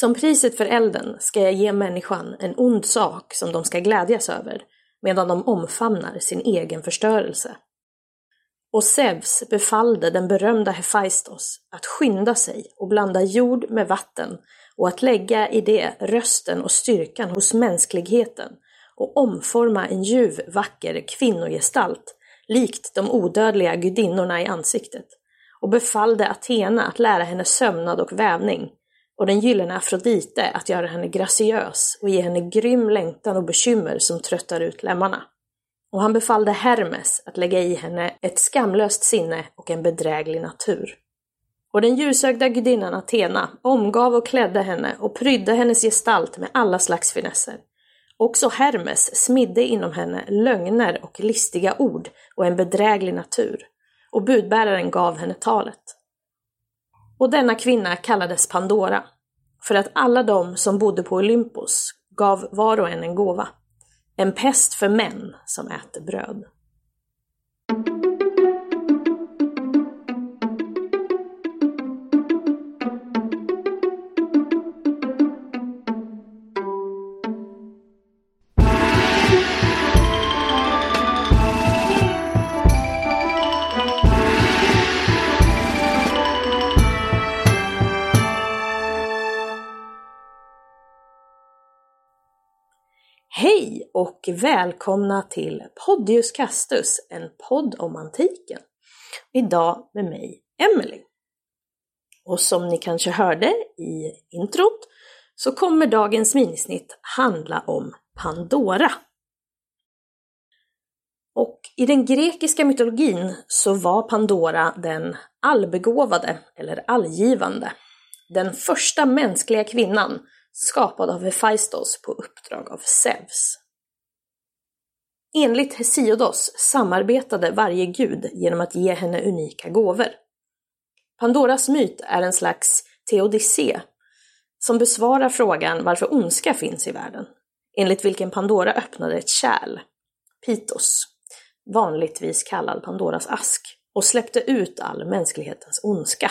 Som priset för elden ska jag ge människan en ond sak som de ska glädjas över, medan de omfamnar sin egen förstörelse. Och Zeus befallde den berömda Hefaistos att skynda sig och blanda jord med vatten och att lägga i det rösten och styrkan hos mänskligheten och omforma en ljuv, vacker kvinnogestalt likt de odödliga gudinnorna i ansiktet och befallde Athena att lära henne sömnad och vävning och den gyllene Afrodite att göra henne graciös och ge henne grym längtan och bekymmer som tröttar ut lemmarna. Och han befallde Hermes att lägga i henne ett skamlöst sinne och en bedräglig natur. Och den ljusögda gudinnan Athena omgav och klädde henne och prydde hennes gestalt med alla slags finesser. Också Hermes smidde inom henne lögner och listiga ord och en bedräglig natur, och budbäraren gav henne talet. Och denna kvinna kallades Pandora, för att alla de som bodde på Olympos gav var och en en gåva. En pest för män som äter bröd. Hej och välkomna till Podius Castus, en podd om antiken. Idag med mig, Emelie. Och som ni kanske hörde i introt så kommer dagens minisnitt handla om Pandora. Och i den grekiska mytologin så var Pandora den allbegåvade eller allgivande. Den första mänskliga kvinnan skapad av Hephaistos på uppdrag av Zeus. Enligt Hesiodos samarbetade varje gud genom att ge henne unika gåvor. Pandoras myt är en slags teodicé som besvarar frågan varför ondska finns i världen, enligt vilken Pandora öppnade ett kärl, Pitos, vanligtvis kallad Pandoras ask, och släppte ut all mänsklighetens ondska.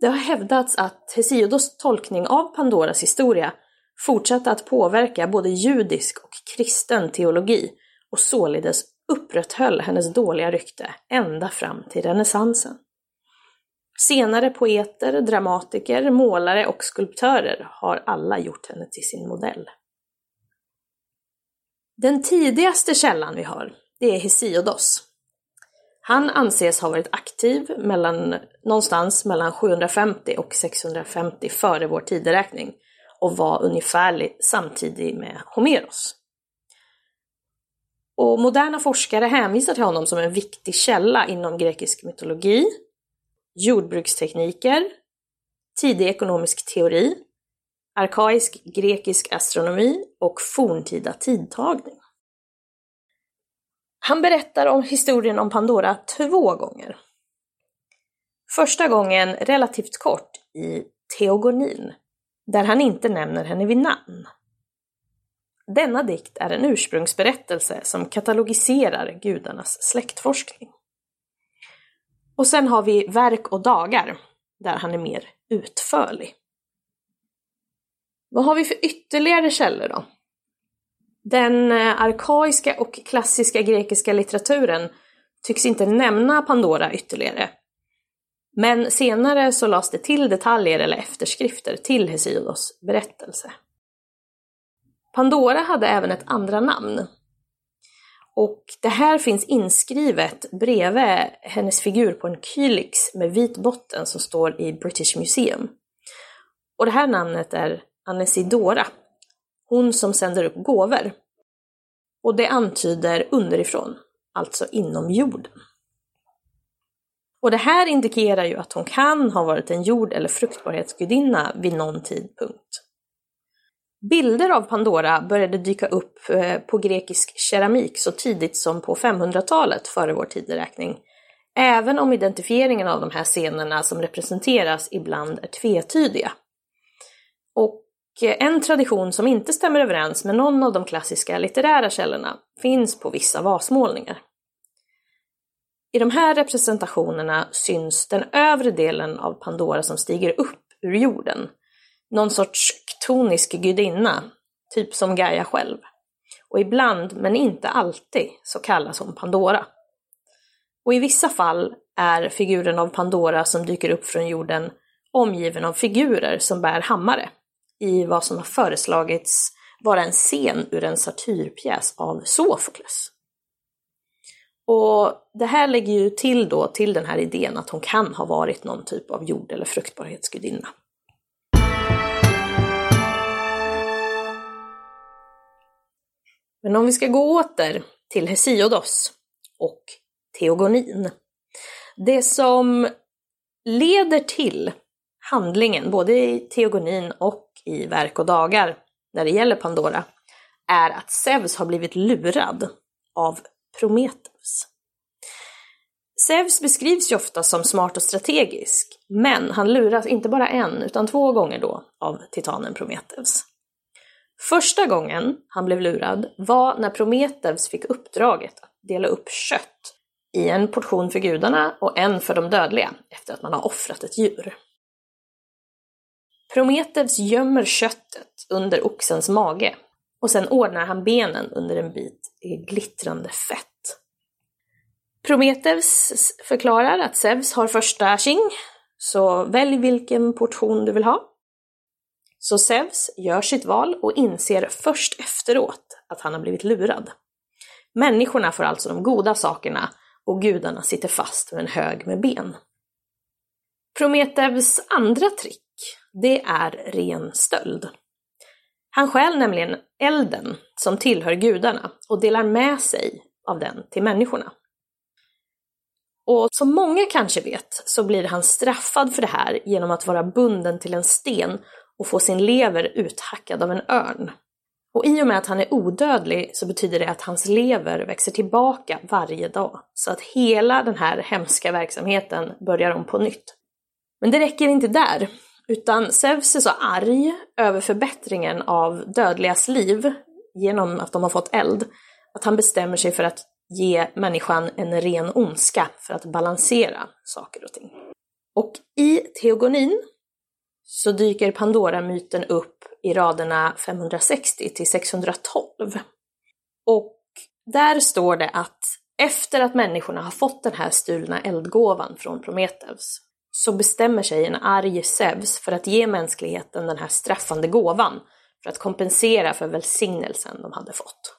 Det har hävdats att Hesiodos tolkning av Pandoras historia fortsatte att påverka både judisk och kristen teologi och således upprätthöll hennes dåliga rykte ända fram till renässansen. Senare poeter, dramatiker, målare och skulptörer har alla gjort henne till sin modell. Den tidigaste källan vi har, det är Hesiodos. Han anses ha varit aktiv mellan, någonstans mellan 750 och 650 före vår tideräkning och var ungefärlig samtidig med Homeros. Och moderna forskare hänvisar till honom som en viktig källa inom grekisk mytologi, jordbrukstekniker, tidig ekonomisk teori, arkaisk grekisk astronomi och forntida tidtagning. Han berättar om historien om Pandora två gånger. Första gången relativt kort i Teogonin, där han inte nämner henne vid namn. Denna dikt är en ursprungsberättelse som katalogiserar gudarnas släktforskning. Och sen har vi Verk och dagar, där han är mer utförlig. Vad har vi för ytterligare källor då? Den eh, arkaiska och klassiska grekiska litteraturen tycks inte nämna Pandora ytterligare. Men senare så lades det till detaljer eller efterskrifter till Hesiodos berättelse. Pandora hade även ett andra namn. Och det här finns inskrivet bredvid hennes figur på en kylix med vit botten som står i British Museum. Och det här namnet är Anesidora hon som sänder upp gåvor. Och det antyder underifrån, alltså inom jorden. Och det här indikerar ju att hon kan ha varit en jord eller fruktbarhetsgudinna vid någon tidpunkt. Bilder av Pandora började dyka upp eh, på grekisk keramik så tidigt som på 500-talet före vår tideräkning, även om identifieringen av de här scenerna som representeras ibland är tvetydiga. Och Eh, en tradition som inte stämmer överens med någon av de klassiska litterära källorna finns på vissa vasmålningar. I de här representationerna syns den övre delen av Pandora som stiger upp ur jorden, någon sorts ktonisk gudinna, typ som Gaia själv. Och ibland, men inte alltid, så kallas hon Pandora. Och i vissa fall är figuren av Pandora som dyker upp från jorden omgiven av figurer som bär hammare i vad som har föreslagits vara en scen ur en satyrpjäs av Sofokles. Och det här lägger ju till då till den här idén att hon kan ha varit någon typ av jord eller fruktbarhetsgudinna. Men om vi ska gå åter till Hesiodos och teogonin. Det som leder till handlingen, både i teogonin och i verk och dagar, när det gäller Pandora, är att Zeus har blivit lurad av Prometheus. Zeus beskrivs ju ofta som smart och strategisk, men han luras inte bara en, utan två gånger då av titanen Prometheus. Första gången han blev lurad var när Prometheus fick uppdraget att dela upp kött i en portion för gudarna och en för de dödliga efter att man har offrat ett djur. Prometheus gömmer köttet under oxens mage och sen ordnar han benen under en bit glittrande fett. Prometheus förklarar att Zeus har första tjing, så välj vilken portion du vill ha. Så Zeus gör sitt val och inser först efteråt att han har blivit lurad. Människorna får alltså de goda sakerna och gudarna sitter fast med en hög med ben. Prometheus andra trick, det är ren stöld. Han stjäl nämligen elden som tillhör gudarna och delar med sig av den till människorna. Och som många kanske vet så blir han straffad för det här genom att vara bunden till en sten och få sin lever uthackad av en örn. Och i och med att han är odödlig så betyder det att hans lever växer tillbaka varje dag. Så att hela den här hemska verksamheten börjar om på nytt. Men det räcker inte där, utan Zeus är så arg över förbättringen av dödligas liv genom att de har fått eld, att han bestämmer sig för att ge människan en ren ondska för att balansera saker och ting. Och i teogonin så dyker Pandora-myten upp i raderna 560 till 612. Och där står det att efter att människorna har fått den här stulna eldgåvan från Prometheus så bestämmer sig en arg Zeus för att ge mänskligheten den här straffande gåvan för att kompensera för välsignelsen de hade fått.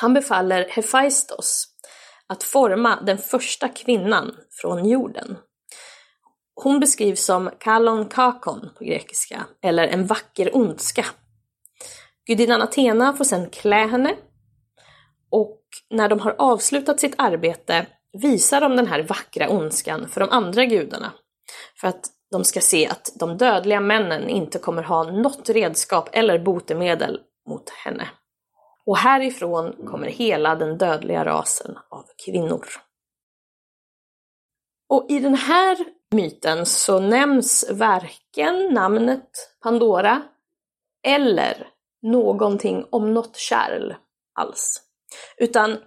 Han befaller Hephaistos att forma den första kvinnan från jorden. Hon beskrivs som kalon kakon på grekiska, eller en vacker ondska. Gudinnan Athena får sedan klä henne och när de har avslutat sitt arbete visar de den här vackra ondskan för de andra gudarna. För att de ska se att de dödliga männen inte kommer ha något redskap eller botemedel mot henne. Och härifrån kommer hela den dödliga rasen av kvinnor. Och i den här myten så nämns varken namnet Pandora eller någonting om något kärl alls. Utan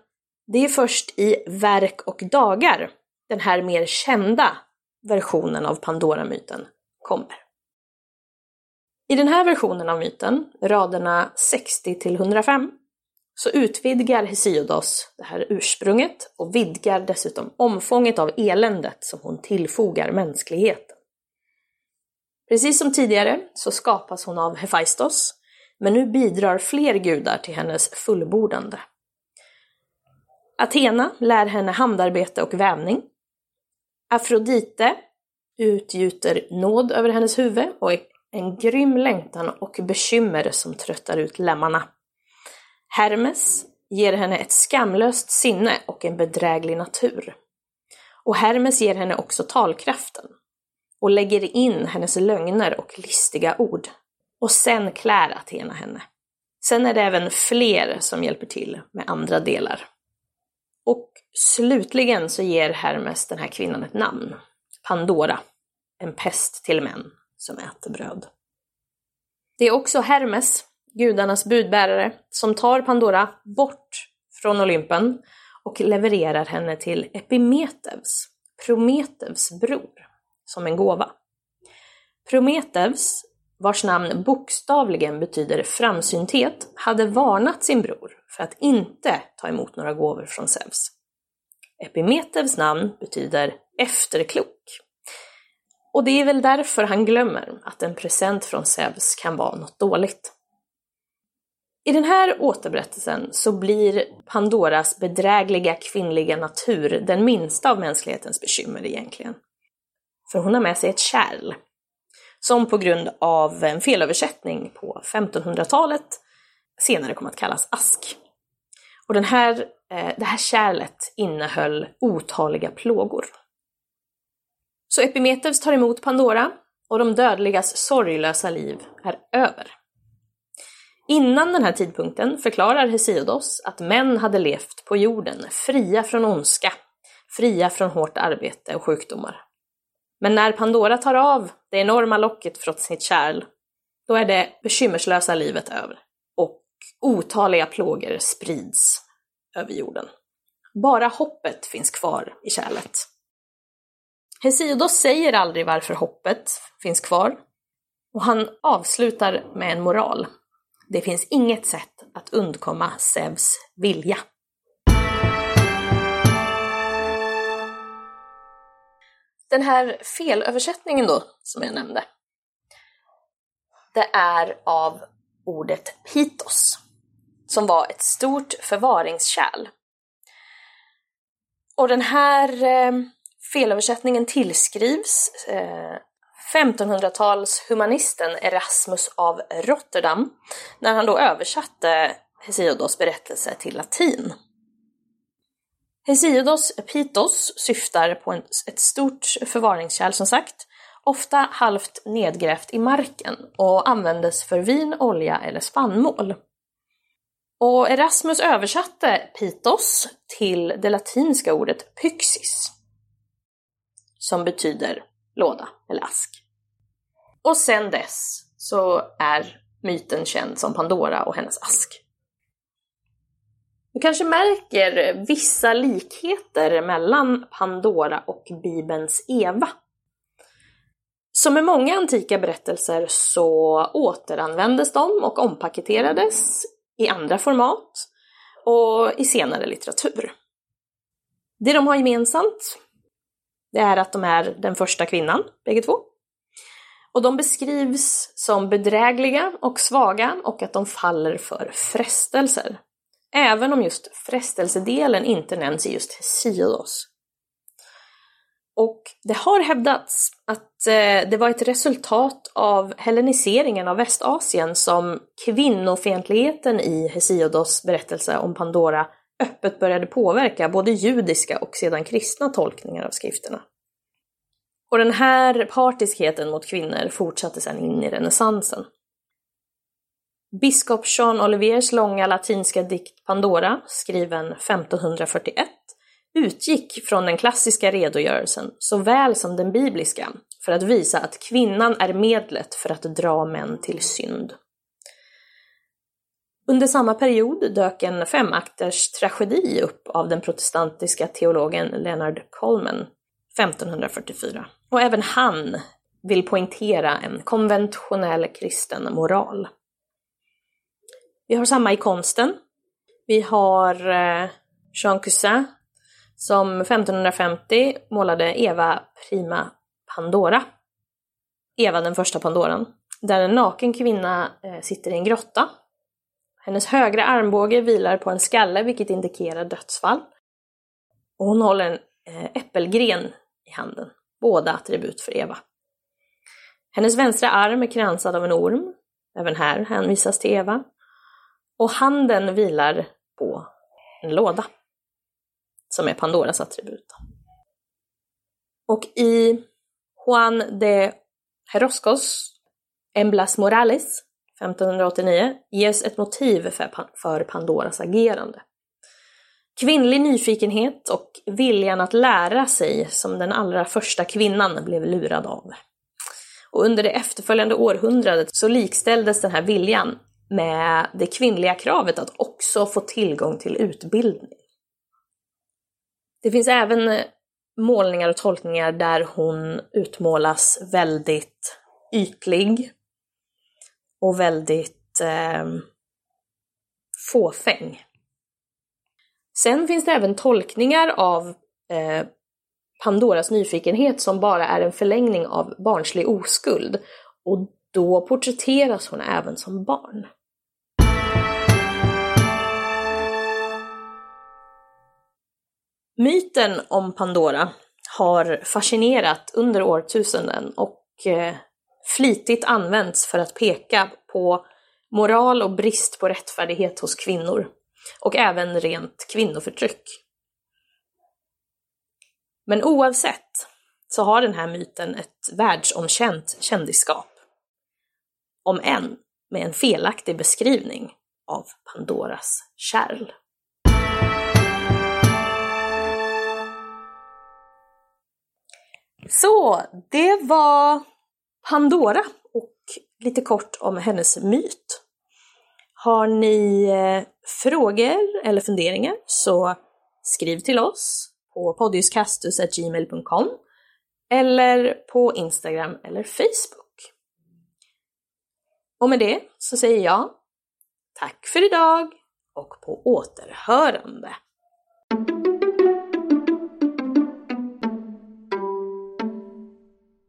det är först i Verk och dagar den här mer kända versionen av Pandora-myten kommer. I den här versionen av myten, raderna 60 till 105, så utvidgar Hesiodos det här ursprunget och vidgar dessutom omfånget av eländet som hon tillfogar mänskligheten. Precis som tidigare så skapas hon av Hephaistos, men nu bidrar fler gudar till hennes fullbordande. Athena lär henne handarbete och vävning. Afrodite utgjuter nåd över hennes huvud och en grym längtan och bekymmer som tröttar ut lemmarna. Hermes ger henne ett skamlöst sinne och en bedräglig natur. Och Hermes ger henne också talkraften och lägger in hennes lögner och listiga ord. Och sen klär Athena henne. Sen är det även fler som hjälper till med andra delar. Och slutligen så ger Hermes den här kvinnan ett namn. Pandora. En pest till män som äter bröd. Det är också Hermes gudarnas budbärare, som tar Pandora bort från Olympen och levererar henne till Epimeteus, Prometeus bror, som en gåva. Prometheus, vars namn bokstavligen betyder framsynthet, hade varnat sin bror för att inte ta emot några gåvor från Zeus. Epimetevs namn betyder efterklok. Och det är väl därför han glömmer att en present från Zeus kan vara något dåligt. I den här återberättelsen så blir Pandoras bedrägliga kvinnliga natur den minsta av mänsklighetens bekymmer egentligen. För hon har med sig ett kärl, som på grund av en felöversättning på 1500-talet senare kom att kallas ask. Och den här, eh, det här kärlet innehöll otaliga plågor. Så Epimetheus tar emot Pandora och de dödligas sorglösa liv är över. Innan den här tidpunkten förklarar Hesiodos att män hade levt på jorden fria från ondska, fria från hårt arbete och sjukdomar. Men när Pandora tar av det enorma locket från sitt kärl, då är det bekymmerslösa livet över och otaliga plågor sprids över jorden. Bara hoppet finns kvar i kärlet. Hesiodos säger aldrig varför hoppet finns kvar och han avslutar med en moral. Det finns inget sätt att undkomma Zeus vilja. Den här felöversättningen då, som jag nämnde, det är av ordet pitos, som var ett stort förvaringskärl. Och den här eh, felöversättningen tillskrivs eh, 1500-talshumanisten Erasmus av Rotterdam när han då översatte Hesiodos berättelse till latin. Hesiodos Pitos syftar på ett stort förvaringskärl som sagt, ofta halvt nedgrävt i marken och användes för vin, olja eller spannmål. Och Erasmus översatte Pitos till det latinska ordet pyxis, som betyder låda eller ask. Och sen dess så är myten känd som Pandora och hennes ask. Du kanske märker vissa likheter mellan Pandora och Bibelns Eva. Som med många antika berättelser så återanvändes de och ompaketerades i andra format och i senare litteratur. Det de har gemensamt, det är att de är den första kvinnan, bägge två. Och de beskrivs som bedrägliga och svaga och att de faller för frestelser. Även om just frestelsedelen inte nämns i just Hesiodos. Och det har hävdats att eh, det var ett resultat av helleniseringen av Västasien som kvinnofientligheten i Hesiodos berättelse om Pandora öppet började påverka både judiska och sedan kristna tolkningar av skrifterna. Och den här partiskheten mot kvinnor fortsatte sedan in i renässansen. Biskop Jean Oliviers långa latinska dikt Pandora, skriven 1541, utgick från den klassiska redogörelsen såväl som den bibliska för att visa att kvinnan är medlet för att dra män till synd. Under samma period dök en femakters tragedi upp av den protestantiska teologen Leonard Coleman 1544. Och även han vill poängtera en konventionell kristen moral. Vi har samma i konsten. Vi har eh, Jean Cousin, som 1550 målade Eva Prima Pandora. Eva den första Pandoran. Där en naken kvinna eh, sitter i en grotta. Hennes högra armbåge vilar på en skalle vilket indikerar dödsfall. Och hon håller en eh, äppelgren i handen. Båda attribut för Eva. Hennes vänstra arm är kransad av en orm. Även här hänvisas till Eva. Och handen vilar på en låda. Som är Pandoras attribut. Och i Juan de Heroscos Emblas Morales 1589 ges ett motiv för Pandoras agerande. Kvinnlig nyfikenhet och viljan att lära sig som den allra första kvinnan blev lurad av. Och under det efterföljande århundradet så likställdes den här viljan med det kvinnliga kravet att också få tillgång till utbildning. Det finns även eh, målningar och tolkningar där hon utmålas väldigt ytlig och väldigt eh, fåfäng. Sen finns det även tolkningar av eh, Pandoras nyfikenhet som bara är en förlängning av barnslig oskuld och då porträtteras hon även som barn. Myten om Pandora har fascinerat under årtusenden och eh, flitigt använts för att peka på moral och brist på rättfärdighet hos kvinnor och även rent kvinnoförtryck. Men oavsett så har den här myten ett världsomkänt kändisskap. Om än med en felaktig beskrivning av Pandoras kärl. Så, det var Pandora och lite kort om hennes myt. Har ni eh, frågor eller funderingar så skriv till oss på podiuskastus.gmail.com eller på Instagram eller Facebook. Och med det så säger jag tack för idag och på återhörande.